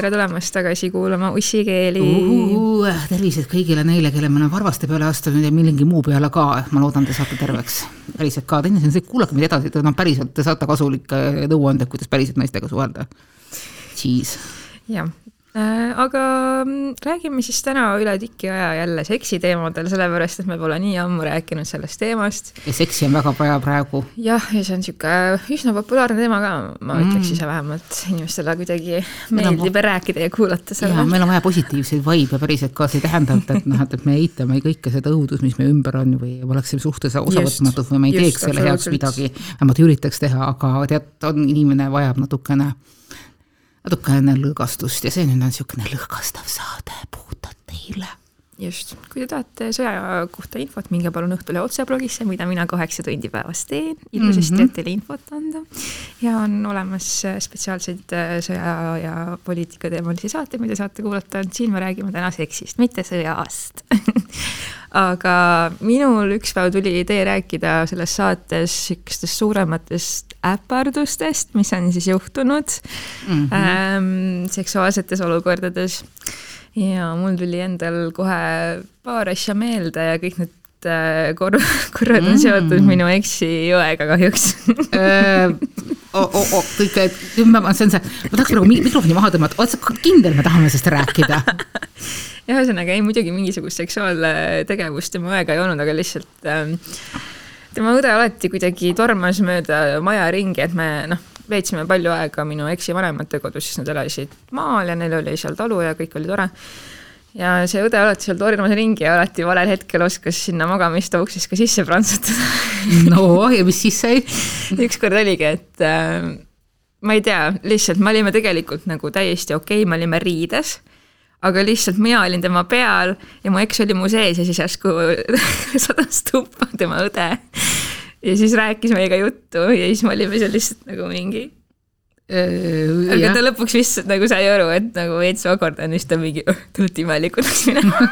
tere tulemast tagasi kuulama Ussikeeli uh,. tervised kõigile neile, kelle me oleme varvaste peale astunud ja millegi muu peale ka, ma loodan, te saate terveks. päriselt ka, teine asi on see, kuulake meid edasi, et no päriselt te saate kasulikke nõuandeid, kuidas päriselt naistega suhelda. Jeez. jah, aga mm, räägime siis täna üle tiki aja jälle seksiteemadel, sellepärast et me pole nii ammu rääkinud sellest teemast. ja seksi on väga vaja praegu. jah, ja see on niisugune üsna populaarne teema ka, ma mm. ütleks ise vähemalt, inimestele kuidagi meeldib on... rääkida ja kuulata seda. meil on vaja positiivseid vibe päriselt ka, see ei tähenda, et, et noh, et, et me eitame kõike seda õudust, mis meie ümber on või oleksime suhtes osavõtmatud või me ei just, teeks selle heaks midagi, vähemalt üritaks teha, aga tead, on inimene vajab natukene natukene lõõgastust ja see nüüd on niisugune lõõgastav saade puhtalt teile. just, kui te tahate sõja kohta infot, minge palun Õhtulehe otseblogisse, mida mina kaheksa tundi päevas teen, ilusasti mm, -hmm. et teile infot anda. ja on olemas spetsiaalseid äh, sõja ja poliitika teemalisi saateid, mida saate kuulata, siin me räägime täna seksist, mitte sõjast aga minul üks päev tuli idee rääkida selles saates sihukestest suurematest äpardustest, mis on siis juhtunud mm -hmm. ähm, seksuaalsetes olukordades. ja mul tuli endal kohe paar asja meelde ja kõik need äh, kor-, korrad on seotud mm. minu eksi jõega kahjuks kõik, see on see, ma tahaks praegu mikrofoni maha tõmmata, oled sa kindel, me tahame sellest rääkida ühesõnaga ei, muidugi mingisugust seksuaaltegevust tema õega ei olnud, aga lihtsalt ähm, tema õde alati kuidagi tormas mööda maja ringi, et me noh, veetsime palju aega minu eksi vanemate kodus, siis nad elasid maal ja neil oli seal talu ja kõik oli tore. ja see õde alati seal tormas ringi ja alati valel hetkel oskas sinna magamistoa uksest ka sisse prantsutada. no ja mis siis sai? ükskord oligi, et äh, ma ei tea, lihtsalt me olime tegelikult nagu täiesti okei okay,, me olime riides aga lihtsalt mina olin tema peal ja mu eks oli mu sees ja siis järsku sadas tuppa tema õde. ja siis rääkis meiega juttu ja siis me olime seal lihtsalt nagu mingi aga ta lõpuks vist nagu sai aru, et nagu veits awkward on, siis ta mingi, te olete imelikud, läks minema.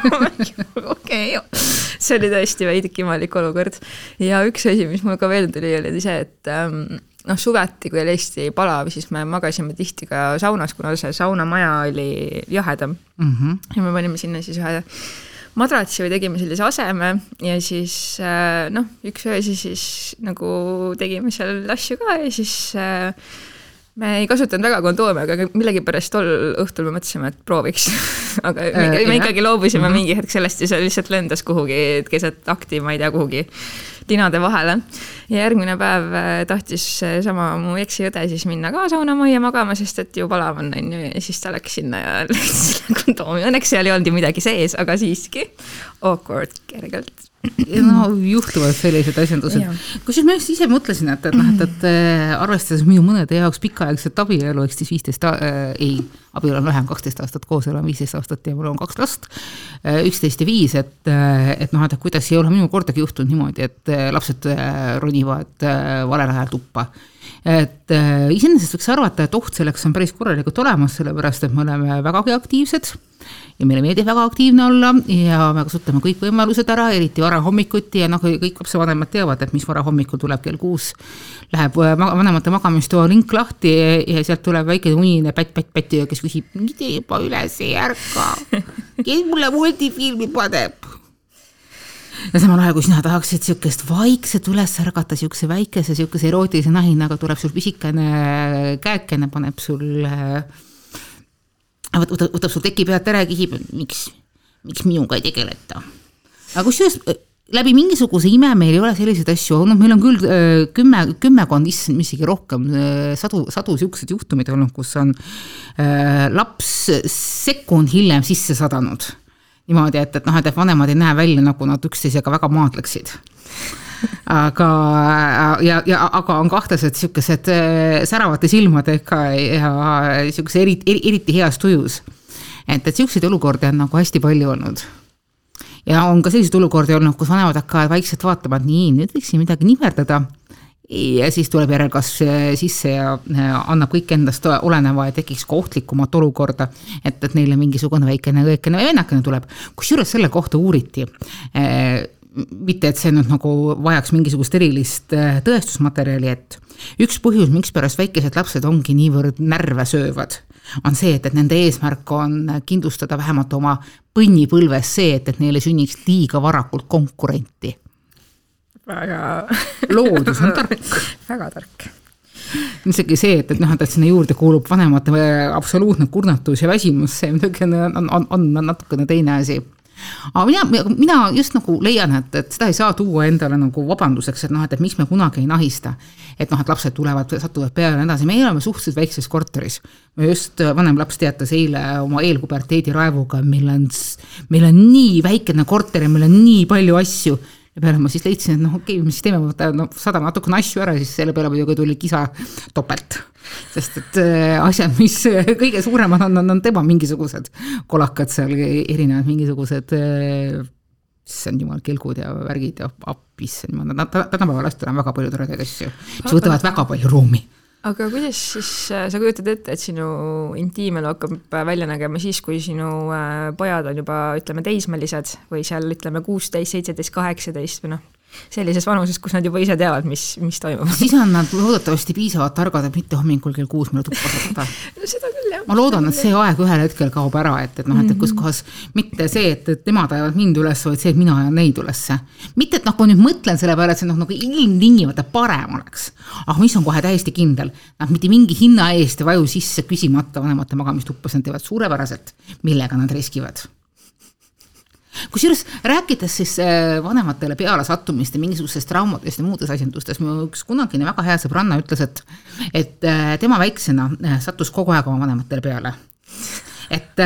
okei, see oli tõesti veidike imelik olukord. ja üks asi, mis mul ka veel tuli, oli see, et ähm, noh, suveti, kui oli hästi palav, siis me magasime tihti ka saunas, kuna see saunamaja oli jahedam mm. -hmm. ja me panime sinna siis ühe madratsi või tegime sellise aseme ja siis äh, noh, üks öö siis, nagu tegime seal asju ka ja siis äh, me ei kasutanud väga kondoomi, aga millegipärast tol õhtul me mõtlesime, et prooviks aga me, äh, me ikkagi loobusime mm -hmm. mingi hetk sellest ja see lihtsalt lendas kuhugi keset akti, ma ei tea, kuhugi linade vahele. ja järgmine päev äh, tahtis sama mu eksiõde siis minna ka saunamajja magama, sest et ju palav on, on ju, ja siis ta läks sinna ja läks selle kondoomi, õnneks seal ei olnud ju midagi sees, aga siiski awkward kergelt no juhtuvad sellised asjandused. kusjuures ma just ise mõtlesin, et, et noh, et, et äh, arvestades minu mõnede jaoks pikaaegset abielu ehk siis viisteist äh,, ei, abielu on vähem, kaksteist aastat koos, olen viisteist aastat ja mul on kaks last äh,, üksteist ja viis, et, et noh, et kuidas ei ole minul kordagi juhtunud niimoodi, et lapsed ronivad valel ajal tuppa et äh, iseenesest võiks arvata, et oht selleks on päris korralikult olemas, sellepärast et me oleme vägagi aktiivsed ja meile meeldib väga aktiivne olla ja me kasutame kõik võimalused ära, eriti varahommikuti ja noh, kõik lapsevanemad teavad, et mis varahommikul tuleb kell kuus. Läheb äh, vanemate magamistoa link lahti ja sealt tuleb väike unine pätt-pätt-pätt, kes küsib, miks te juba üles ei ärka? kes mulle multifilmi paneb? Ja samal ajal, kui sina tahaksid sihukest vaikset üles ärgata, sihukese väikese, sihukese erootilise nahinaga tuleb sul pisikene käekene, paneb sul äh, võtab, võtab sul teki pealt ära ja küsib, miks, miks minuga ei tegeleta. aga kusjuures äh, läbi mingisuguse ime meil ei ole selliseid asju olnud, meil on küll äh, kümme, kümmekond, issand, isegi rohkem, äh, sadu, sadu siukseid juhtumeid olnud, kus on äh, laps sekund hiljem sisse sadanud. Niimoodi, et, et noh, et vanemad ei näe välja, nagu nad üksteisega väga maadleksid aga, ja, ja aga on kahtlased siukesed äh, säravate silmadega ja siukese eriti, eriti heas tujus. et, et siukseid olukordi on nagu hästi palju olnud ja on ka selliseid olukordi olnud, kus vanemad hakkavad vaikselt vaatama, et nii, nüüd võiks siin midagi nihverdada. Ja siis tuleb järelkasv äh, sisse ja äh, annab kõik endast oleneva ja tekiks ka ohtlikumat olukorda. et, et neile mingisugune väikene või vennakene tuleb, kusjuures selle kohta uuriti mitte, et see nüüd nagu vajaks mingisugust erilist äh, tõestusmaterjali, et üks põhjus, mikspärast väikesed lapsed ongi niivõrd närve söövad, on see, et, et nende eesmärk on kindlustada vähemalt oma põnnipõlves see, et, et neile sünniks liiga varakult konkurenti. Väga loodus on tark. Väga tark. Isegi see, et, et noh, et sinna juurde kuulub vanemate absoluutne kurnatus ja väsimus, see muidugi on, on, on, on natukene teine asi. Aga mina, mina just nagu leian, et, et seda ei saa tuua endale nagu vabanduseks, et noh, et, et miks me kunagi ei nahista. et noh, et lapsed tulevad, satuvad peale ja nii edasi, me elame suhteliselt väikses korteris. just vanem laps teatas eile oma eelpuberteedi raevuga, meil on, meil on nii väikene korter ja meil on nii palju asju ja peale ma siis leidsin, et noh, okei okay,, mis siis teeme, no saadame natukene asju ära, siis selle peale muidugi tuli kisa topelt. sest et äh, asjad, mis kõige suuremad on, on, on tema mingisugused kolakad seal, erinevad mingisugused äh, issand jumal, kelgud ja värgid ja appi, issand jumal, tänapäeva lastel on väga palju toredaid asju, mis võtavad väga palju ruumi aga kuidas siis, äh, sa kujutad ette, et sinu intiimelu hakkab välja nägema siis, kui sinu äh, pojad on juba ütleme teismelised või seal ütleme kuusteist, seitseteist, kaheksateist või noh, sellises vanuses, kus nad juba ise teavad, mis, mis toimub. siis on nad loodetavasti piisavalt targad, et mitte hommikul kell kuus mulle tuppa saada seda küll, jah. ma loodan, et see aeg ühel hetkel kaob ära, et, et noh, et, et kus kohas mitte see, et, et nemad ajavad mind üles, vaid see, et mina ajan neid ülesse. mitte, et noh, kui nüüd mõtlen selle peale, et see noh, nagu ilmtingimata parem oleks, aga mis on kohe täiesti kindel, nad mitte mingi hinna eest ei vaju sisse küsimata vanemate magamistuppa, nad teevad suurepäraselt, millega nad riskivad kusjuures rääkides siis äh, vanematele peale sattumist ja mingisugustest traumadest ja muudest asjandustest, mu üks kunagine väga hea sõbranna ütles, et, et äh, tema väiksena äh, sattus kogu aeg oma vanematele peale et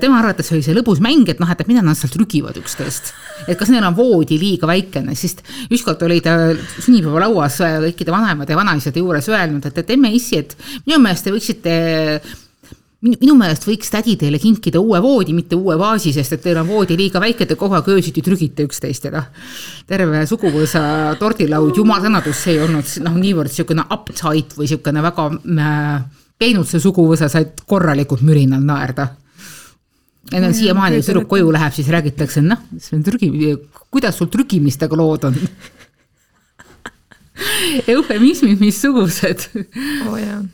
tema arvates oli see lõbus mäng, et noh, et mida nad sealt rügivad üksteist. et kas neil on voodi liiga väikene, siis ükskord oli ta sünnipäevalauas kõikide vanemate ja vanaisade juures öelnud, et, et emme issi, et minu meelest te võiksite minu, minu meelest võiks tädi teile kinkida uue voodi, mitte uue vaasi, sest et teil on voodi liiga väike, te kogu aeg öösiti trügite üksteist ja noh, terve suguvõsa tordilaud, jumal sõnadus, see ei olnud noh, niivõrd niisugune uptight või niisugune väga äh, peenud see suguvõsa, said korralikult mürinal naerda. ja no siiamaani, kui tüdruk koju läheb, siis räägitakse, noh, trügi, kuidas sul trügimistega lood on eufemismid missugused oh,.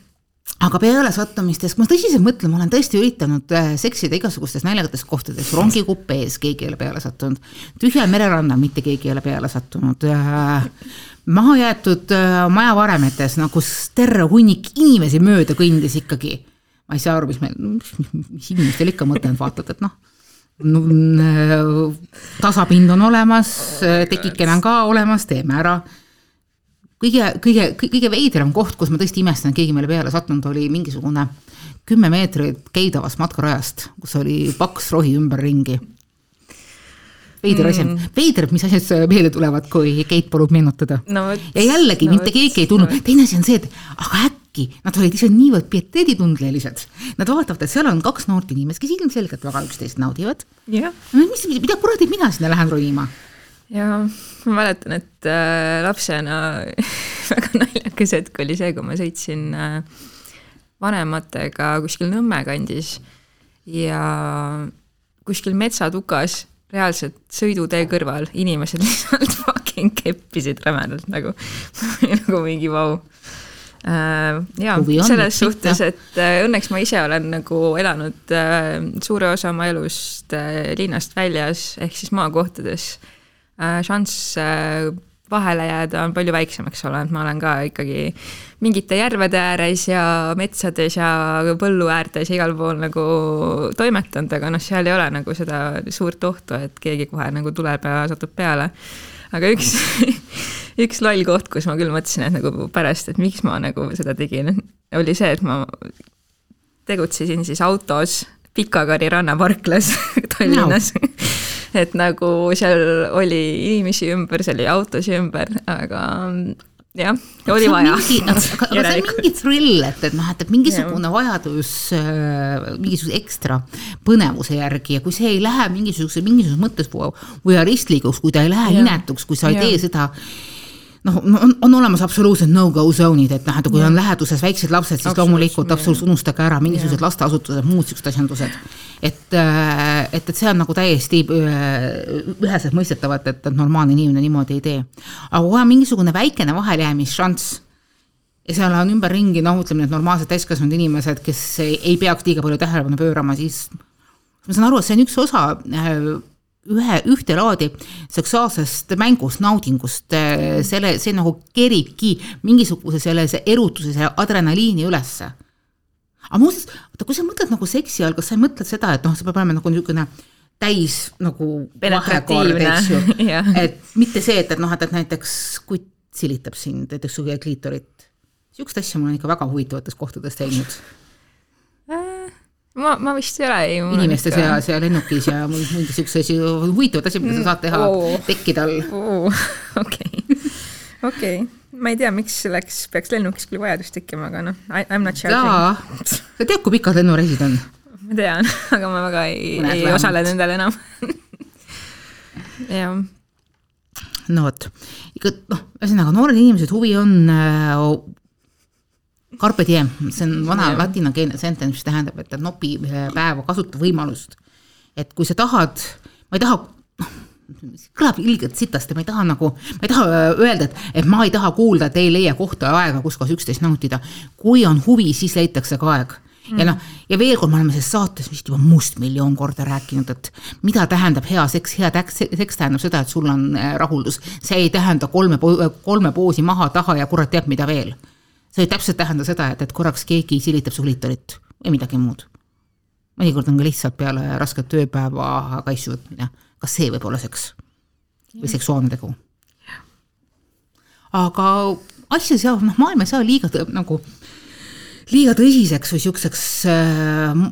Aga pealesattumistest, kui ma tõsiselt mõtlen, ma olen tõesti üritanud äh, seksida igasugustes naljakates kohtades, rongikupees keegi ei ole peale sattunud, tühjal mererannal mitte keegi ei ole peale sattunud äh,, mahajäetud äh, majavaremetes, kus terve hunnik inimesi mööda kõndis ikkagi. ma ei saa aru, mis meil, mis inimestel ikka mõte on, vaatad, et noh no, tasapind on olemas, tekikene on ka olemas, teeme ära kõige, kõige, kõige veidram koht, kus ma tõesti imestan, keegi meile peale sattunud, oli mingisugune kümme meetrit käidavast matkarajast, kus oli paks rohi ümberringi. veider asi mm., veider, mis asjad meelde tulevad, kui Keit palub meenutada no,. ja jällegi no, mitte keegi ei tulnud no,, teine asi on see, et aga äkki nad olid ise niivõrd pieteeditundlelised. Nad vaatavad, et seal on kaks noort inimest, kes ilmselgelt väga üksteist naudivad yeah.. mis, mida kuradi mina sinna lähen ronima ja ma mäletan, et äh, lapsena väga naljakas hetk oli see, kui ma sõitsin äh, vanematega kuskil Nõmme kandis ja kuskil metsatukas reaalselt sõidutee kõrval inimesed lihtsalt fucking keppisid rämedalt nagu nagu mingi vau äh,. ja selles suhtes, et äh, õnneks ma ise olen nagu elanud äh, suure osa oma elust äh, linnast väljas ehk siis maakohtades Äh, šanss äh, vahele jääda on palju väiksem, eks ole, et ma olen ka ikkagi mingite järvede ääres ja metsades ja põllu äärtes ja igal pool nagu toimetanud, aga noh, seal ei ole nagu seda suurt ohtu, et keegi kohe nagu tuleb ja satub peale. aga üks üks loll koht, kus ma küll mõtlesin, et nagu pärast, et miks ma nagu seda tegin, oli see, et ma tegutsesin siis autos Pikakari rannaparklas Tallinnas. No et nagu seal oli inimesi ümber, seal oli autosid ümber, aga jah, oli vaja. aga, see on mingi thrill, et, et noh, et, et mingisugune ja. vajadus äh, mingisuguse ekstra põnevuse järgi ja kui see ei lähe mingisuguse, mingisuguses mõttes voyaristlikuks, kui ta ei lähe ja. inetuks, kui sa ei ja. tee seda noh, on, on olemas absoluutselt no-go zone'id, et noh, et kui on läheduses väiksed lapsed, siis loomulikult absoluutselt unustage ära mingisugused lasteasutused, muud siuksed asjandused. et, äh, et, et see on nagu täiesti äh, üheselt mõistetav, et, et normaalne inimene niimoodi ei tee. aga kui on mingisugune väikene vahelejäämisšanss ja seal on ümberringi, noh, ütleme need normaalsed täiskasvanud inimesed, kes ei, ei peaks liiga palju tähelepanu pöörama, siis ma saan aru, et see on üks osa äh, ühe, ühte laadi seksuaalsest mängust, naudingust, äh, selle, see nagu keribki mingisuguse sellise erutuse, selle adrenaliini ülesse. aga muuseas, oota, kui sa mõtled nagu seksi all, kas sa ei mõtle seda, et noh, see peab olema nagu niisugune täis nagu vahekord, eks ju et mitte see, et, et noh, et, et näiteks kutt silitab sind, näiteks su kliitorit. niisugust asja ma olen ikka väga huvitavates kohtades teinud ma, ma vist ei ole ei. inimeste ikka... seas ja lennukis ja mingi siukse asi, huvitavad asjad, mida sa saad teha oh. tekki tal. okei, okei, ma ei tea, miks selleks peaks lennukis küll vajadus tekkima, aga noh, I m not judging. sa tead, kui pikad lennureisid on? ma tean, aga ma väga ei, ei vähemalt. osale nendel enam jah no vot, ikka noh, ühesõnaga noored inimesed, huvi on äh, Carpe diem, see on vana yeah. ladinakeelne sentence, mis tähendab, et nopi päeva, kasuta võimalust. et kui sa tahad, ma ei taha, noh, kõlab ilgelt sitasti, ma ei taha nagu, ma ei taha öelda, et, et ma ei taha kuulda, et ei leia kohta ja aega, kus kohas üksteist nautida. kui on huvi, siis leitakse ka aeg ja noh, ja veel kord, me oleme selles saates vist juba mustmiljon korda rääkinud, et mida tähendab hea seks, hea seks tähendab seda, et sul on äh, rahuldus. see ei tähenda kolme, kolme poosi maha, taha ja kurat teab, mida veel see ei täpselt tähenda seda, et, et korraks keegi silitab su kliitorit või midagi muud. mõnikord on ka lihtsalt peale rasket tööpäeva kaisu võtmine, kas see võib olla seks või seksuaalne tegu? aga asja saa, noh, maailm ei saa liiga nagu, liiga tõsiseks või siukseks äh,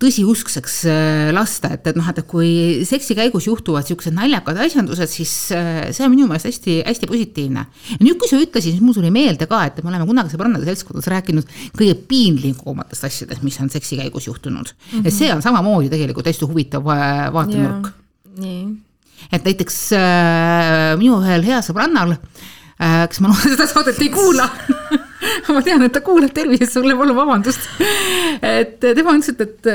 tõsiuskseks äh, lasta, et, et noh, et kui seksi käigus juhtuvad niisugused naljakad asjandused, siis äh, see on minu meelest hästi, hästi positiivne. ja nüüd, kui sa ütlesid, siis mul tuli meelde ka, et me oleme kunagi sõbrannade seltskonnas rääkinud kõige piinlikumatest asjadest, mis on seksi käigus juhtunud mm. -hmm. ja see on samamoodi tegelikult hästi huvitav vaatenurk. nii. et näiteks äh, minu ühel heal sõbrannal äh,, kes ma loodan, seda saadet ei kuula ma tean, et ta kuulab, tervist sulle, palun vabandust. et tema ütles, et, et,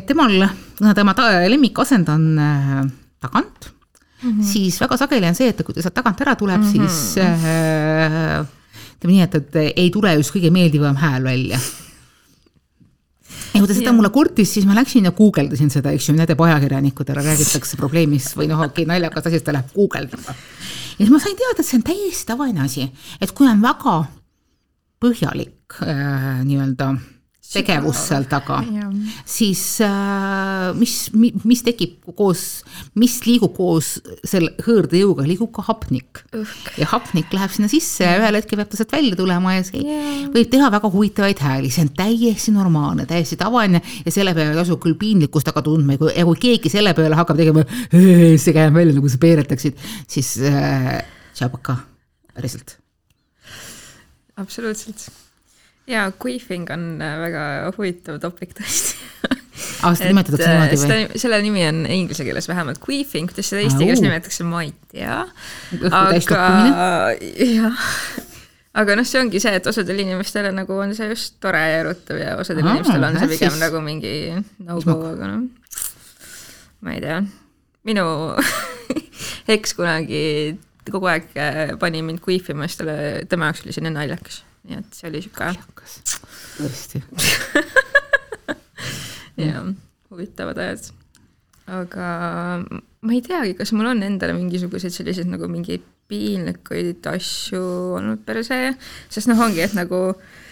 et temal, kuna tema lemmikasend on äh, tagant mm, -hmm. siis väga sageli on see, et kui ta sealt tagant ära tuleb mm, -hmm. siis äh, ütleme nii, et, et ei tule just kõige meeldivam hääl välja ja kui ta seda yeah. mulle kurtis, siis ma läksin ja guugeldasin seda, eks ju, näitab ajakirjanikudele räägitakse probleemist või noh, okei okay,, naljakas asi, siis ta läheb guugeldama. ja siis ma sain teada, et see on täiesti tavaline asi, et kui on väga põhjalik äh, nii-öelda tegevus seal taga, siis äh, mis, mis tekib koos, mis liigub koos selle hõõrdejõuga, liigub ka hapnik. ja hapnik läheb sinna sisse ja ühel hetkel peab ta sealt välja tulema ja see yeah. võib teha väga huvitavaid hääli, see on täiesti normaalne, täiesti tavaline ja selle peale ei tasu küll piinlikkust aga tundma. Ja kui, ja kui keegi selle peale hakkab tegema, see käib välja nagu sa peeretaksid, siis äh, tšabaka, päriselt absoluutselt. ja queefing on äh, väga huvitav topik tõesti aa, seda nimetatakse niimoodi või? selle nimi on inglise keeles vähemalt queefing, kuidas seda eesti keeles nimetatakse, ma ei tea. aga jah, aga noh, see ongi see, et osadele inimestele nagu on see just tore ja erutav ja osadel inimestel on see pigem siis... nagu mingi no-go, aga noh, ma ei tea. minu eks kunagi kogu aeg äh, pani mind kuifima, siis talle, tema jaoks oli selline naljakas, nii et see oli sihuke. tõesti jah, huvitavad ajad. aga ma ei teagi, kas mul on endale mingisuguseid selliseid nagu mingeid piinlikuid asju olnud per se, sest noh, ongi, et nagu äh,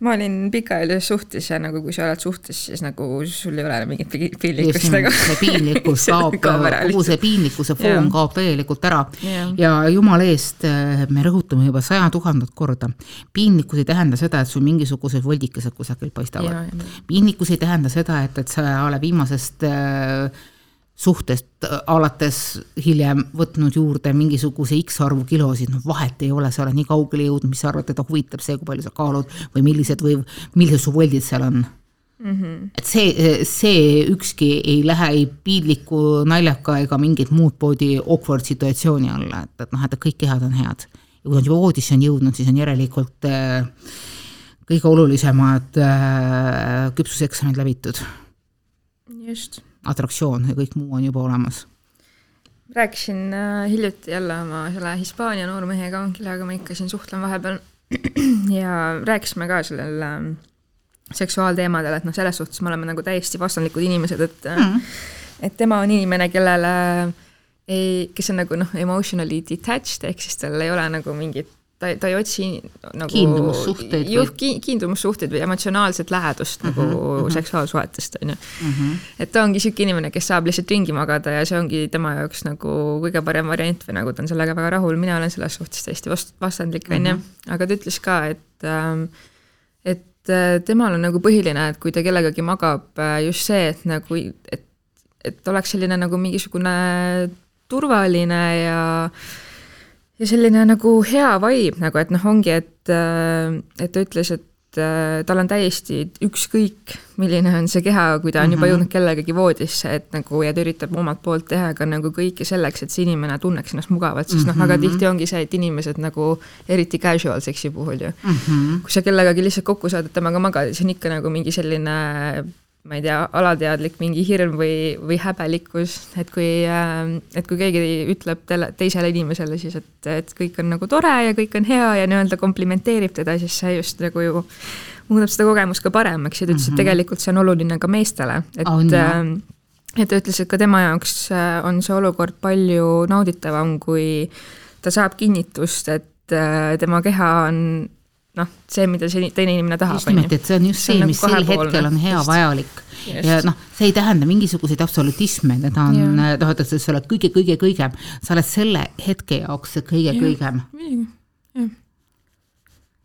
ma olin pikaajalises suhtes ja nagu kui sa oled suhtes, siis nagu sul ei ole mingit piinlikkust nagu. see piinlikkus kaob kogu see piinlikkuse foon ja. kaob täielikult ära ja. ja jumala eest, eh, me rõhutame juba saja tuhandet korda. piinlikkus ei tähenda seda, et sul mingisugused voldikesed kusagil paistavad. piinlikkus ei tähenda seda, et, et sa oled viimasest äh, suhtest alates hiljem võtnud juurde mingisuguse X arvu kilosid, noh vahet ei ole, sa oled nii kaugele jõudnud, mis sa arvad, teda huvitab see, kui palju sa kaalud või millised või millised su voldid seal on. Mm -hmm. et see, see ükski ei lähe ei piinliku, naljaka ega mingit muud moodi awkward situatsiooni alla, et, et noh, et kõik kehad on head. ja kui nad juba voodisse on jõudnud, siis on järelikult äh, kõige olulisemad äh, küpsuseksamid läbitud. just. Atraktsioon ja kõik muu on juba olemas. Rääkisin äh, hiljuti jälle oma selle Hispaania noormehega, kellega ma ikka siin suhtlen vahepeal. Ja rääkisime ka sellel äh, seksuaalteemadel, et noh, selles suhtes me oleme nagu täiesti vastandlikud inimesed, et mm et tema on inimene, kellele ei, kes on nagu noh, emotionally detached ehk siis tal ei ole nagu mingit ta, ta ei otsi nagu kiindumussuhteid juh, ki, kiindumussuhteid või emotsionaalset lähedust mm -hmm, nagu mm -hmm. seksuaalsuhetest, on ju. -hmm. et ta ongi niisugune inimene, kes saab lihtsalt ringi magada ja see ongi tema jaoks nagu kõige parem variant või nagu ta on sellega väga rahul, mina olen selles suhtes täiesti vast-, vastandlik, on ju. Mhm. aga ta ütles ka, et ähm, et äh, temal on nagu põhiline, et kui ta kellegagi magab, äh, just see, et nagu, et, et oleks selline nagu mingisugune turvaline ja ja selline nagu hea vibe nagu, et noh, ongi, et, äh, et ta ütles, et äh, tal on täiesti ükskõik, milline on see keha, kui ta on juba mm -hmm. jõudnud kellegagi voodisse, et nagu ja ta üritab omalt poolt teha ka nagu kõike selleks, et see inimene tunneks ennast mugavalt, sest mm -hmm. noh, väga mhm. tihti ongi see, et inimesed nagu, eriti casual seksi puhul ju mm, -hmm. kui sa kellegagi lihtsalt kokku saad, et temaga magad, siis on ikka nagu mingi selline ma ei tea, alateadlik mingi hirm või, või häbelikkus, et kui, ähm, et kui keegi ütleb tele, teisele inimesele siis, et, et kõik on nagu tore ja kõik on hea ja nii-öelda komplimenteerib teda, siis see just nagu ju muudab seda kogemust ka paremaks ja ta ütles mm, -hmm. et mhm. tegelikult see on oluline ka meestele, et oh, no. et ta ütles, et ka tema jaoks äh, on see olukord palju nauditavam, kui ta saab kinnitust, et äh, tema keha on noh, see, mida see teine inimene tahab. just nimelt, et see on just see, see, mis nagu sel hetkel on hea, vajalik. ja noh, see ei tähenda mingisuguseid absolutisme, need on, noh, et sa oled kõige-kõige-kõigem, sa oled selle hetke jaoks kõige-kõigem.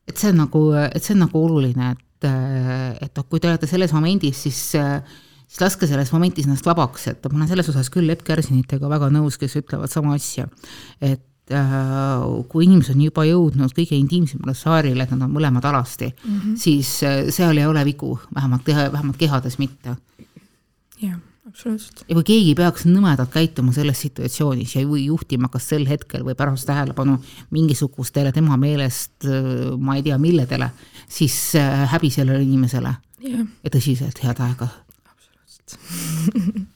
et see on nagu, et see on nagu oluline, et, et noh, kui te olete selles momendis, siis siis laske selles momentis ennast vabaks, et ma olen selles osas küll Lepp Kärsinitega väga nõus, kes ütlevad sama asja. et kui inimesed on juba jõudnud kõige intiimsemale saarile, et nad on mõlemad alasti mm, -hmm. siis äh, seal ei ole vigu, vähemalt, vähemalt kehades mitte. jah, absoluutselt. ja kui keegi peaks nõmedalt käituma selles situatsioonis ja juhtima kas sel hetkel või pärast tähelepanu mingisugustele tema meelest, äh, ma ei tea, milledele, siis häbi sellele inimesele yeah. ja tõsiselt head aega. absoluutselt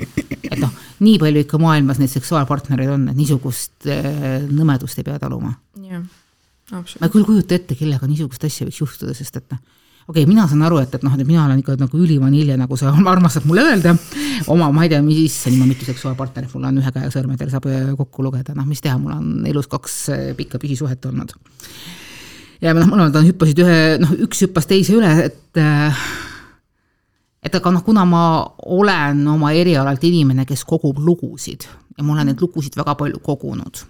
et noh, nii palju ikka maailmas neid seksuaalpartnereid on, et niisugust äh, nõmedust ei pea taluma. ma ei küll kujuta ette, kellega niisugust asja võiks juhtuda, sest et noh, okei okay,, mina saan aru, et, et noh, et mina olen ikka nagu ülivanilje, nagu sa armastad mulle öelda, oma, ma ei tea, mis issand, mitu seksuaalpartnerit mul on, ühe käe sõrmedel saab äh, kokku lugeda, noh, mis teha, mul on elus kaks äh, pikka püsisuhet olnud. ja noh, mõlemad hüppasid ühe, noh, üks hüppas teise üle, et äh, et aga noh, kuna ma olen oma erialalt inimene, kes kogub lugusid ja ma olen neid lugusid väga palju kogunud,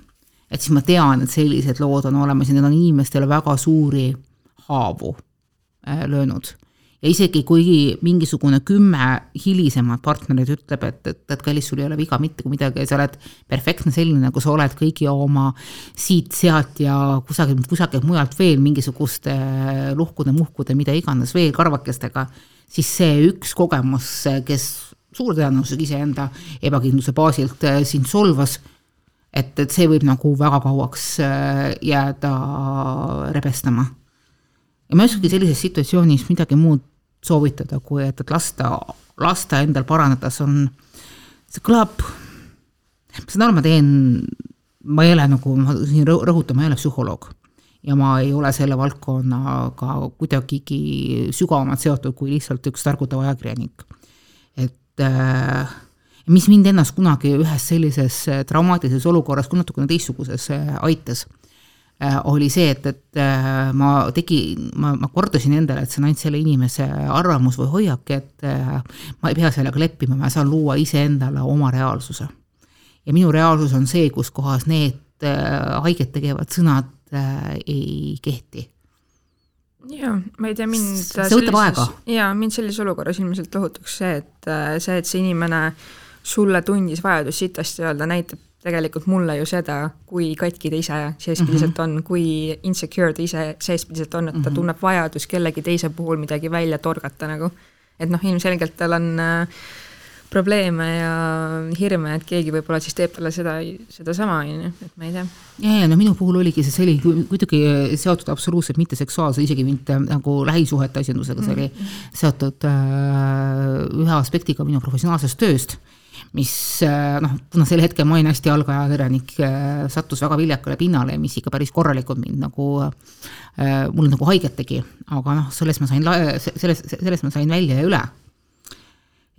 et siis ma tean, et sellised lood on olemas ja need on inimestele väga suuri haavu äh, löönud. ja isegi kui mingisugune kümme hilisemat partnerit ütleb, et, et, et kallis, sul ei ole viga mitte kui midagi ja sa oled perfektne selline, nagu sa oled kõigi oma siit-sealt ja kusagilt, kusagilt mujalt veel mingisuguste luhkude-muhkude, mida iganes veel karvakestega siis see üks kogemus, kes suure tõenäosusega iseenda ebakindluse baasilt äh, sind solvas, et, et see võib nagu väga kauaks äh, jääda rebestama. ja ma ei oskagi sellises situatsioonis midagi muud soovitada, kui et, et lasta, lasta endal paraneda, see on, see kõlab, ma saan aru, ma teen, ma ei ole nagu, ma siin rõhutan, ma ei ole psühholoog ja ma ei ole selle valdkonnaga kuidagigi sügavamalt seotud kui lihtsalt üks targutav ajakirjanik. et äh, mis mind ennast kunagi ühes sellises äh, traumaatilises olukorras, kui natukene teistsuguses äh, aitas äh,, oli see, et, et äh, ma tegin, ma, ma kordasin endale, et see on ainult selle inimese arvamus või hoiak, et äh, ma ei pea sellega leppima, ma saan luua iseendale oma reaalsuse. ja minu reaalsus on see, kus kohas need haiget tegevad sõnad äh, ei kehti. jaa, ma ei tea, mind see võtab aega. jaa, mind sellises olukorras ilmselt lohutaks see, et äh, see, et see inimene sulle tundis vajadust sitasti öelda, näitab tegelikult mulle ju seda, kui katki ta ise seespidiselt mm -hmm. on, kui insecure ta ise seespidiselt on, et ta mm -hmm. tunneb vajadus kellegi teise puhul midagi välja torgata nagu. et noh, ilmselgelt tal on äh, probleeme ja hirme, et keegi võib-olla siis teeb talle seda, sedasama, on ju, et ma ei tea. ja, ja no minu puhul oligi see, see oli kuidagi seotud absoluutselt mitte seksuaalse, isegi mitte nagu lähisuhete asjandusega, see oli -hmm. seotud äh, ühe aspektiga minu professionaalsest tööst mis äh, noh, kuna sel hetkel ma olin hästi algajakirjanik äh,, sattus väga viljakale pinnale, mis ikka päris korralikult mind nagu äh,, mulle nagu haiget tegi, aga noh, sellest ma sain, sellest, sellest ma sain välja ja üle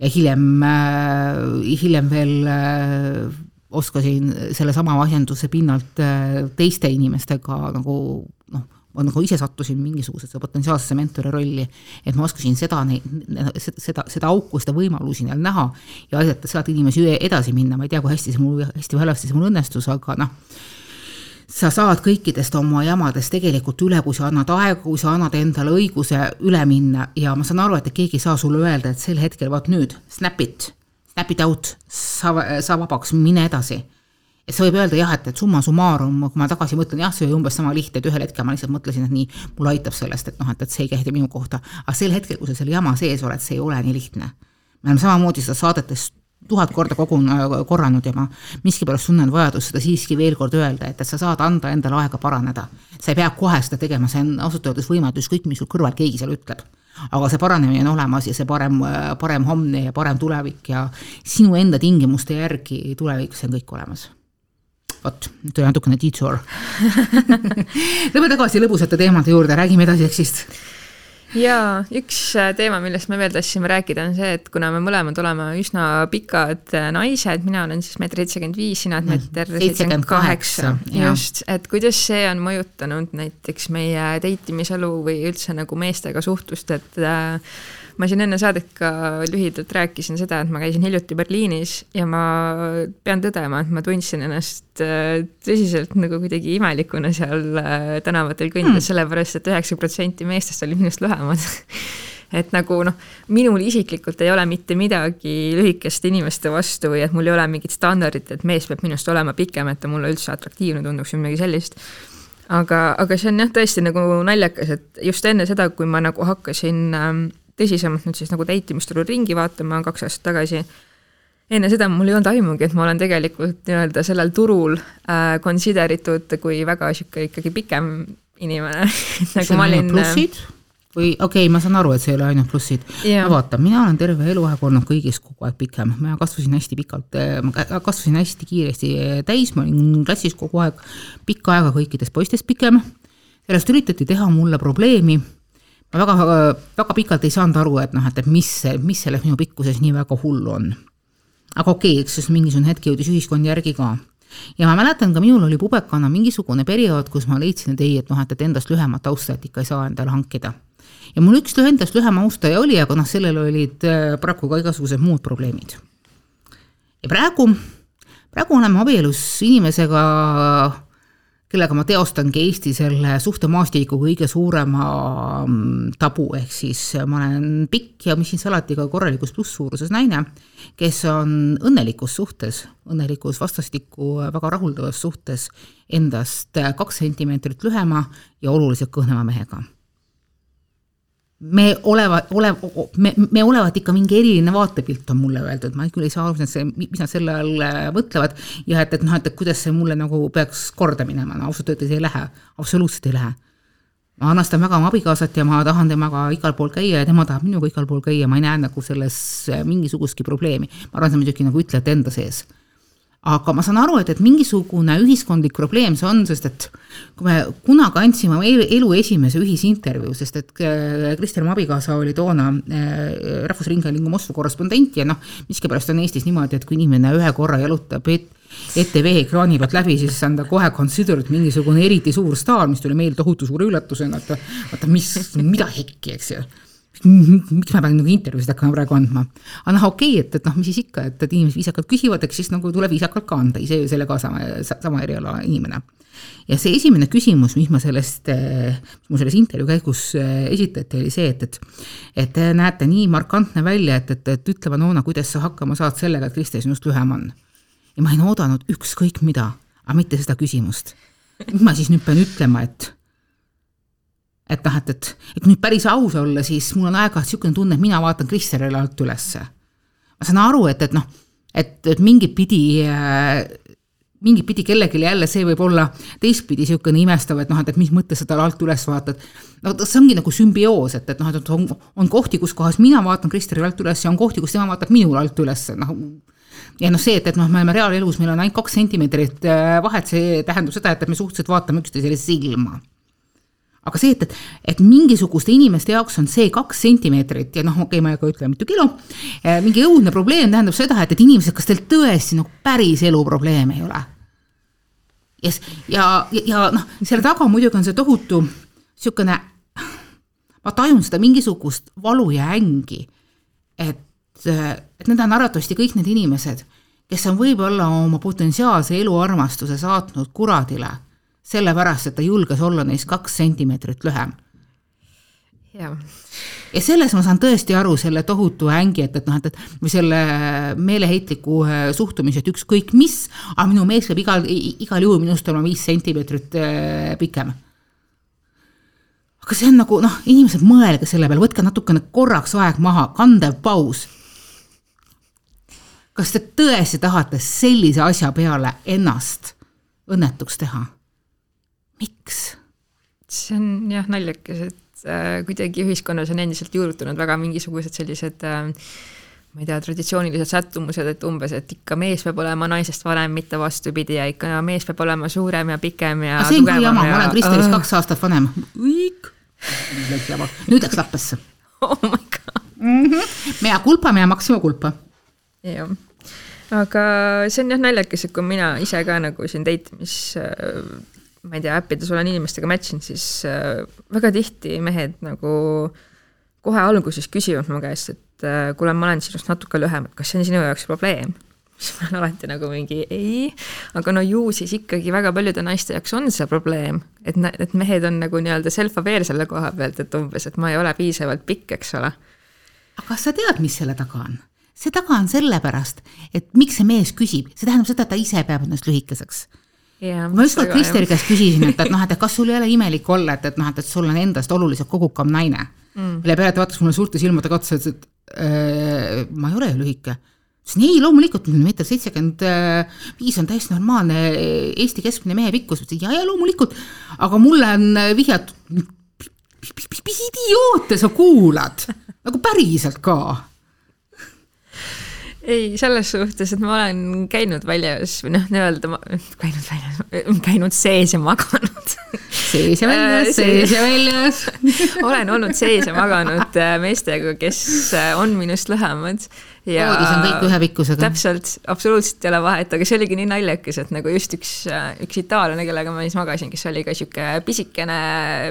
ja hiljem, äh, hiljem veel äh, oskasin sellesama asjanduse pinnalt äh, teiste inimestega nagu noh, ma nagu ise sattusin mingisugusesse potentsiaalsesse mentori rolli, et ma oskasin seda, seda, seda auku, seda võimalusi neil näha ja aidata sealt inimesi edasi minna, ma ei tea, kui hästi see mul, hästi või halvasti see mul õnnestus, aga noh sa saad kõikidest oma jamadest tegelikult üle, kui sa annad aega, kui sa annad endale õiguse üle minna ja ma saan aru, et keegi ei saa sulle öelda, et sel hetkel, vaat nüüd, snap it, snap it out, sa, sa vabaks, mine edasi. et sa võib öelda jah, et, et summa summarum, kui ma tagasi mõtlen, jah, see oli umbes sama lihtne, et ühel hetkel ma lihtsalt mõtlesin, et nii, mulle aitab sellest, et noh, et, et see ei kehti minu kohta. aga sel hetkel, kui sa selle jama sees oled, see ei ole nii lihtne. me oleme samamoodi seda saadetes tuhat korda kogun-, korranud ja ma miskipärast tunnen vajadust seda siiski veel kord öelda, et, et sa saad anda endale aega paraneda. sa ei pea kohe seda tegema, see on ausalt öeldes võimatu, ükskõik mis sul kõrval keegi seal ütleb. aga see paranemine on olemas ja see parem, parem homne ja parem tulevik ja sinu enda tingimuste järgi tulevikus on kõik olemas vot, nüüd tuli natukene detour Lähme tagasi lõbusate teemade juurde, räägime edasi eksist jaa, üks äh, teema, millest me veel tahtsime rääkida, on see, et kuna me mõlemad oleme üsna pikad äh, naised, mina olen siis meeter seitsekümmend viis, sina oled meeter seitsekümmend kaheksa, just, et kuidas see on mõjutanud näiteks meie date imiselu või üldse nagu meestega suhtlust, et äh, ma siin enne saadet ka lühidalt rääkisin seda, et ma käisin hiljuti Berliinis ja ma pean tõdema, et ma tundsin ennast äh, tõsiselt nagu kuidagi imelikuna seal äh, tänavatel kõndides mm., sellepärast et üheksa protsenti meestest olid minust lühemad et nagu noh, minul isiklikult ei ole mitte midagi lühikeste inimeste vastu või et mul ei ole mingit standardit, et mees peab minust olema pikem, et ta mulle üldse atraktiivne tunduks või midagi sellist. aga, aga see on jah, tõesti nagu naljakas, et just enne seda, kui ma nagu hakkasin ähm, tõsisemalt nüüd siis nagu täitimisturu ringi vaatama kaks aastat tagasi, enne seda mul ei olnud aimugi, et ma olen tegelikult nii-öelda sellel turul äh, consider itud kui väga niisugune ikkagi pikem inimene nagu ma olin. plussid või okei okay,, ma saan aru, et see ei ole ainult plussid. no vaata, mina olen terve eluaeg olnud kõigist kogu aeg pikem, ma kasvasin hästi pikalt, ma kasvasin hästi kiiresti täis, ma olin klassis kogu aeg pikka aega kõikidest poistest pikem. sellest üritati teha mulle probleemi ma väga, väga pikalt ei saanud aru, et noh, et, et mis, mis selles minu pikkuses nii väga hullu on. aga okei okay,, eks siis mingisugune hetk jõudis ühiskond järgi ka. ja ma mäletan ka, minul oli pubekana mingisugune periood, kus ma leidsin, et ei, et noh, et, et endast lühemat austajat ikka ei saa endale hankida. ja mul üks endast lühem austaja oli, aga noh, sellel olid äh, paraku ka igasugused muud probleemid. ja praegu, praegu oleme abielus inimesega kellega ma teostangi Eesti selle suhtemaastiku kõige suurema mm, tabu, ehk siis ma olen pikk ja mis siin salati, ka korralikus plusssuuruses naine, kes on õnnelikus suhtes, õnnelikus vastastikku väga rahuldavas suhtes endast kaks sentimeetrit lühema ja oluliselt kõhnema mehega me olevat, ole, me, me olevat ikka mingi eriline vaatepilt, on mulle öeldud, ma küll ei saa aru, mis nad selle all äh, mõtlevad. Ja et, et noh, et kuidas see mulle nagu peaks korda minema, no ausalt öeldes ei lähe, absoluutselt ei lähe. ma armastan väga oma abikaasat ja ma tahan temaga igal pool käia ja tema tahab minuga igal pool käia, ma ei näe nagu selles äh, mingisugustki probleemi. ma arvan, see on muidugi nagu ütlejate enda sees aga ma saan aru, et, et mingisugune ühiskondlik probleem see on, sest et kui me kunagi andsime elu esimese ühisintervjuu, sest et äh, Krister, mu abikaasa, oli toona äh, Rahvusringhäälingu Moskva korrespondent ja noh, miskipärast on Eestis niimoodi, et kui inimene ühe korra jalutab et, ETV ekraani pealt läbi, siis on ta kohe considered mingisugune eriti suur staar, mis tuli meil tohutu suure üllatusena, et vaata, mis, mida hekki, eks ju miks ma pean nagu intervjuusid hakkama praegu andma. aga noh, okei okay,, et, et noh, mis siis ikka, et, et inimesed viisakalt küsivad, eks siis nagu tuleb viisakalt ka anda, ise ju selle ka sama, sama eriala inimene. ja see esimene küsimus, mis ma sellest, mis mul selles intervjuu käigus eh, esitati, oli see, et, et et te näete nii markantne välja, et, et, et ütle, Vanona, kuidas sa hakkama saad sellega, et Kristjan sinust lühem on. ja ma olin oodanud ükskõik mida, aga mitte seda küsimust. nüüd ma siis nüüd pean ütlema, et et noh, et, et, et nüüd päris aus olla, siis mul on aeg-ajalt niisugune tunne, et mina vaatan Kristerile alt ülesse. ma saan aru, et, et noh, et, et mingit pidi äh, mingit pidi kellelegi jälle see võib olla teistpidi niisugune imestav, et noh, et, et mis mõttes sa talle alt üles vaatad. no see ongi nagu sümbioos, et, et noh, et on, on kohti, kus kohas mina vaatan Kristerile alt üles ja on kohti, kus tema vaatab minule alt üles, noh ja noh, see, et, et noh, me oleme reaalelus, meil on ainult kaks sentimeetrit äh, vahet, see tähendab seda, et, et me suhteliselt vaatame üksteisele silma aga see, et, et, et mingisuguste inimeste jaoks on see kaks sentimeetrit ja noh, okei okay,, ma ei hakka ütlema, mitu kilo, äh, mingi õudne probleem tähendab seda, et, et inimesed, kas teil tõesti nagu päris eluprobleem ei ole? ja, ja, ja noh, selle taga muidugi on see tohutu niisugune, ma tajun seda mingisugust valu ja ängi, et, et need on arvatavasti kõik need inimesed, kes on võib-olla oma potentsiaalse eluarmastuse saatnud kuradile sellepärast, et ta julges olla neist kaks sentimeetrit lühem. jah ja selles ma saan tõesti aru selle tohutu ängi, et, et noh, et, et või selle meeleheitliku äh, suhtumise, et ükskõik mis, aga minu mees peab igal, igal juhul minust olema viis sentimeetrit äh, pikem. aga see on nagu noh, inimesed, mõelge selle peale, võtke natukene korraks aeg maha, kandev paus. kas te tõesti tahate sellise asja peale ennast õnnetuks teha? Miks? see on jah naljakas, et äh, kuidagi ühiskonnas on endiselt juurutunud väga mingisugused sellised äh, ma ei tea, traditsioonilised sättumused, et umbes, et ikka mees peab olema naisest vanem, mitte vastupidi ja ikka mees peab olema suurem ja pikem ja see on ka jama ja..., ma olen Kristelist uh. kaks aastat vanem. nüüd läks lappesse. oh my god mm. -hmm. mea culpa, mea maxima culpa. jah aga see on jah naljakas, et kui mina ise ka nagu siin date, mis äh, ma ei tea, äppides olen inimestega match inud, siis äh, väga tihti mehed nagu kohe alguses küsivad mu käest, et äh, kuule, ma olen sinust natuke lühem, et kas see on sinu jaoks probleem? siis ma olen alati nagu mingi ei, aga no ju siis ikkagi väga paljude naiste jaoks on see probleem, et, et mehed on nagu nii-öelda self-aware selle koha pealt, et umbes, et ma ei ole piisavalt pikk, eks ole. aga kas sa tead, mis selle taga on? see taga on sellepärast, et miks see mees küsib, see tähendab seda, et ta ise peab ennast lühikeseks Yeah, ma ükskord Kristeri käest küsisin, et, et noh, et kas sul ei ole imelik olla, et, et noh, et, et sul on endast oluliselt kogukam naine. Mm.. mille peale ta vaatas mulle suurte silmadega otsa, ütles, et äh, ma ei ole lühike. ütlesin ei, loomulikult, meeter seitsekümmend viis on täiesti normaalne Eesti keskmine mehe pikkus. ütlesin ja, ja loomulikult, aga mulle on vihjatud, mis idioote sa kuulad, nagu päriselt ka ei, selles suhtes, et ma olen käinud väljas või noh, nii-öelda käinud väljas, käinud sees ja maganud. sees ja väljas, sees ja väljas olen olnud sees ja maganud äh, meestega, kes äh, on minust lühemad. ja voodis on kõik ühe pikkusega. täpselt, absoluutselt ei ole vahet, aga see oligi nii naljakas, et nagu just üks, äh, üks itaallane, kellega ma siis magasin, kes oli ka sihuke pisikene,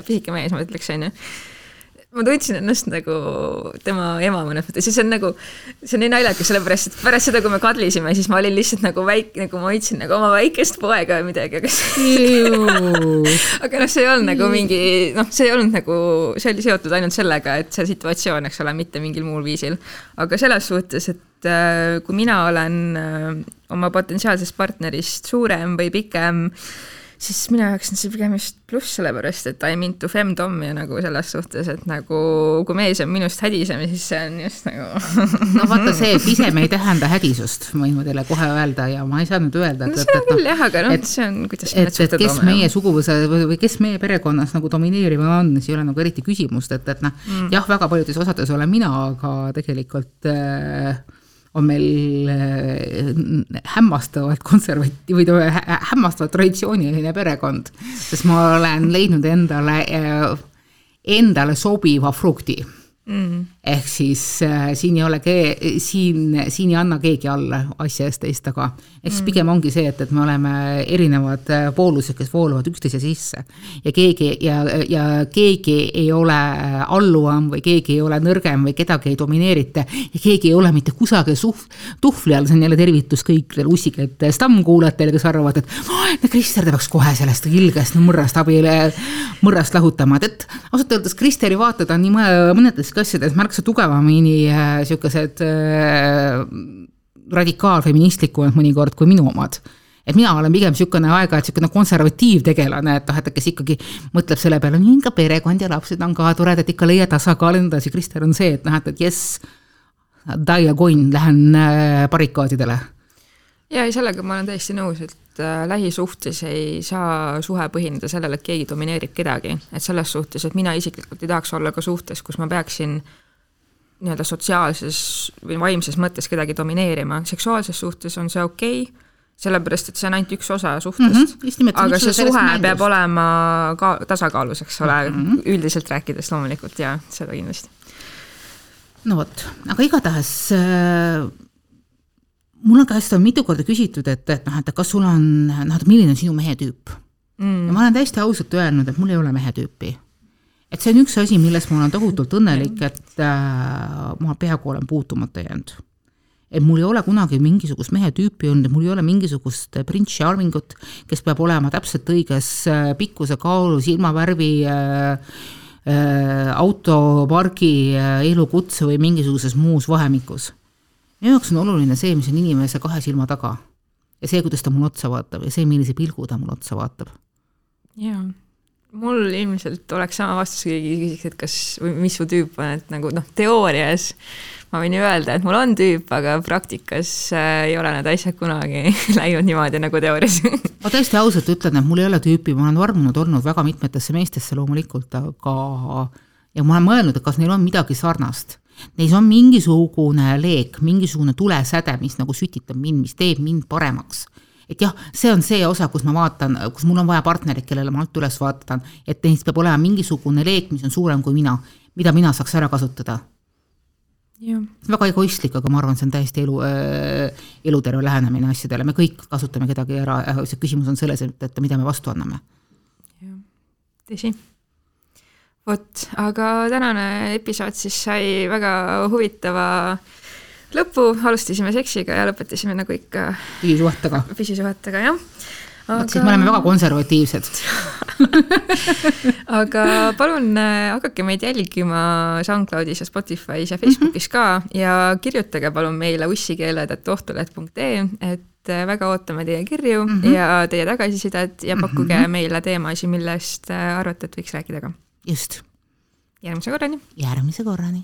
pisike mees, ma ütleks, onju ma tundsin ennast nagu tema ema mõnes mõttes. Ja see on nagu, see on nii naljakas, sellepärast et pärast seda, kui me kadlisime, siis ma olin lihtsalt nagu väike, nagu ma hoidsin nagu oma väikest poega või midagi, aga aga noh, see ei olnud nagu mingi noh, see ei olnud nagu, see oli seotud ainult sellega, et see situatsioon, eks ole, mitte mingil muul viisil. aga selles suhtes, et äh, kui mina olen äh, oma potentsiaalsest partnerist suurem või pikem äh, siis minu jaoks on see pigem just pluss, sellepärast et I m into femdom ja nagu selles suhtes, et nagu kui mees on minust hädisem, siis see on just nagu no vaata see, et pisem ei tähenda hädisust, ma võin teile kohe öelda ja ma ei saa nüüd öelda, et no, seda küll jah, aga noh, see on, kuidas et, et kes oma, meie suguvõsa või kes meie perekonnas nagu domineeriv on, siis ei ole nagu eriti küsimust, et, et noh mm., jah, väga paljudes osades olen mina, aga tegelikult äh, on meil äh, hämmastavalt konservati- või hämmastavalt traditsiooniline perekond, sest ma olen leidnud endale, äh, endale sobiva frukti mm.. ehk siis äh, siin ei ole kee-, siin, siin ei anna keegi alla asja eest teist taga. ehk siis mm. pigem ongi see, et, et me oleme erinevad äh, poolused, kes vooluvad üksteise sisse. ja keegi ja, ja keegi ei ole alluvam või keegi ei ole nõrgem või kedagi ei domineerita ja keegi ei ole mitte kusagil suh-, tuhvli all, see on jälle tervitus kõikidele ussikate stammkuulajatele, kes arvavad, et Krister, ta peaks kohe sellest ilgest mõrrast abile, mõrrast lahutama, et, et ausalt öeldes Kristeri vaated on nii mõnedes asjades märksa tugevamini niisugused äh, radikaalfeministlikumad mõnikord kui minu omad. Et mina olen pigem niisugune aeg-ajalt niisugune konservatiivtegelane, et noh, et kes ikkagi mõtleb selle peale, nii ka perekond ja lapsed on ka toredad, ikka leia tasakaalu ja nii edasi, Krister on see, et noh, et, et jess, die a coin, lähen äh, barrikaadidele. Ja ei, sellega ma olen täiesti nõus, et äh, lähisuhtes ei saa suhe põhineda sellele, et keegi domineerib kedagi, et selles suhtes, et mina isiklikult ei tahaks olla ka suhtes, kus ma peaksin nii-öelda sotsiaalses või vaimses mõttes kedagi domineerima, seksuaalses suhtes on see okei okay,, sellepärast et see on ainult üks osa suhtest. Mm, -hmm, aga see suhe peab olema ka tasakaalus, eks ole mm, -hmm. üldiselt rääkides loomulikult ja seda kindlasti. no vot, aga igatahes äh, mul on käest on mitu korda küsitud, et, et noh, et kas sul on, noh, et milline on sinu mehetüüp mm.. ja ma olen täiesti ausalt öelnud, et mul ei ole mehetüüpi. et see on üks asi, milles ma olen tohutult õnnelik, et äh, ma peaaegu olen puutumata jäänud et mul ei ole kunagi mingisugust mehe tüüpi olnud, et mul ei ole mingisugust prints charmingut, kes peab olema täpselt õiges äh, pikkuse, kaalu, silmavärvi äh, äh, autopargi äh,, elukutse või mingisuguses muus vahemikus. Minu jaoks on oluline see, mis on inimese kahe silma taga. ja see, kuidas ta mulle otsa vaatab ja see, millise pilgu ta mulle otsa vaatab. jaa mul ilmselt oleks sama vastus, kui keegi küsiks, et kas, või mis su tüüp on, et nagu noh, teoorias ma võin ju öelda, et mul on tüüp, aga praktikas äh, ei ole need asjad kunagi läinud niimoodi nagu teoorias ma täiesti ausalt ütlen, et mul ei ole tüüpi, ma olen varmunud olnud väga mitmetesse meestesse loomulikult, aga ja ma olen mõelnud, et kas neil on midagi sarnast. Neis on mingisugune leek, mingisugune tulesäde, mis nagu sütitab mind, mis teeb mind paremaks. Et jah, see on see osa, kus ma vaatan, kus mul on vaja partnerit, kellele ma alt üles vaatan, et neist peab olema mingisugune leek, mis on suurem kui mina, mida mina saaks ära kasutada. Väga egoistlik, aga ma arvan, see on täiesti elu äh,, eluterve lähenemine asjadele, me kõik kasutame kedagi ära, see küsimus on selles, et, et mida me vastu anname. jah, tõsi. Vot, aga tänane episood siis sai väga huvitava lõpu, alustasime seksiga ja lõpetasime nagu ikka püsisuhetega. püsisuhetega, jah aga.... vot siis me oleme väga konservatiivsed aga palun äh, hakake meid jälgima SoundCloudis ja Spotify's ja Facebookis mm -hmm. ka ja kirjutage palun meile ussikeeled.ohtuleht.ee, et äh, väga ootame teie kirju mm -hmm. ja teie tagasisidet ja pakkuge mm -hmm. meile teemasid, millest äh, arvate, et võiks rääkida ka just. järgmise korrani. järgmise korrani.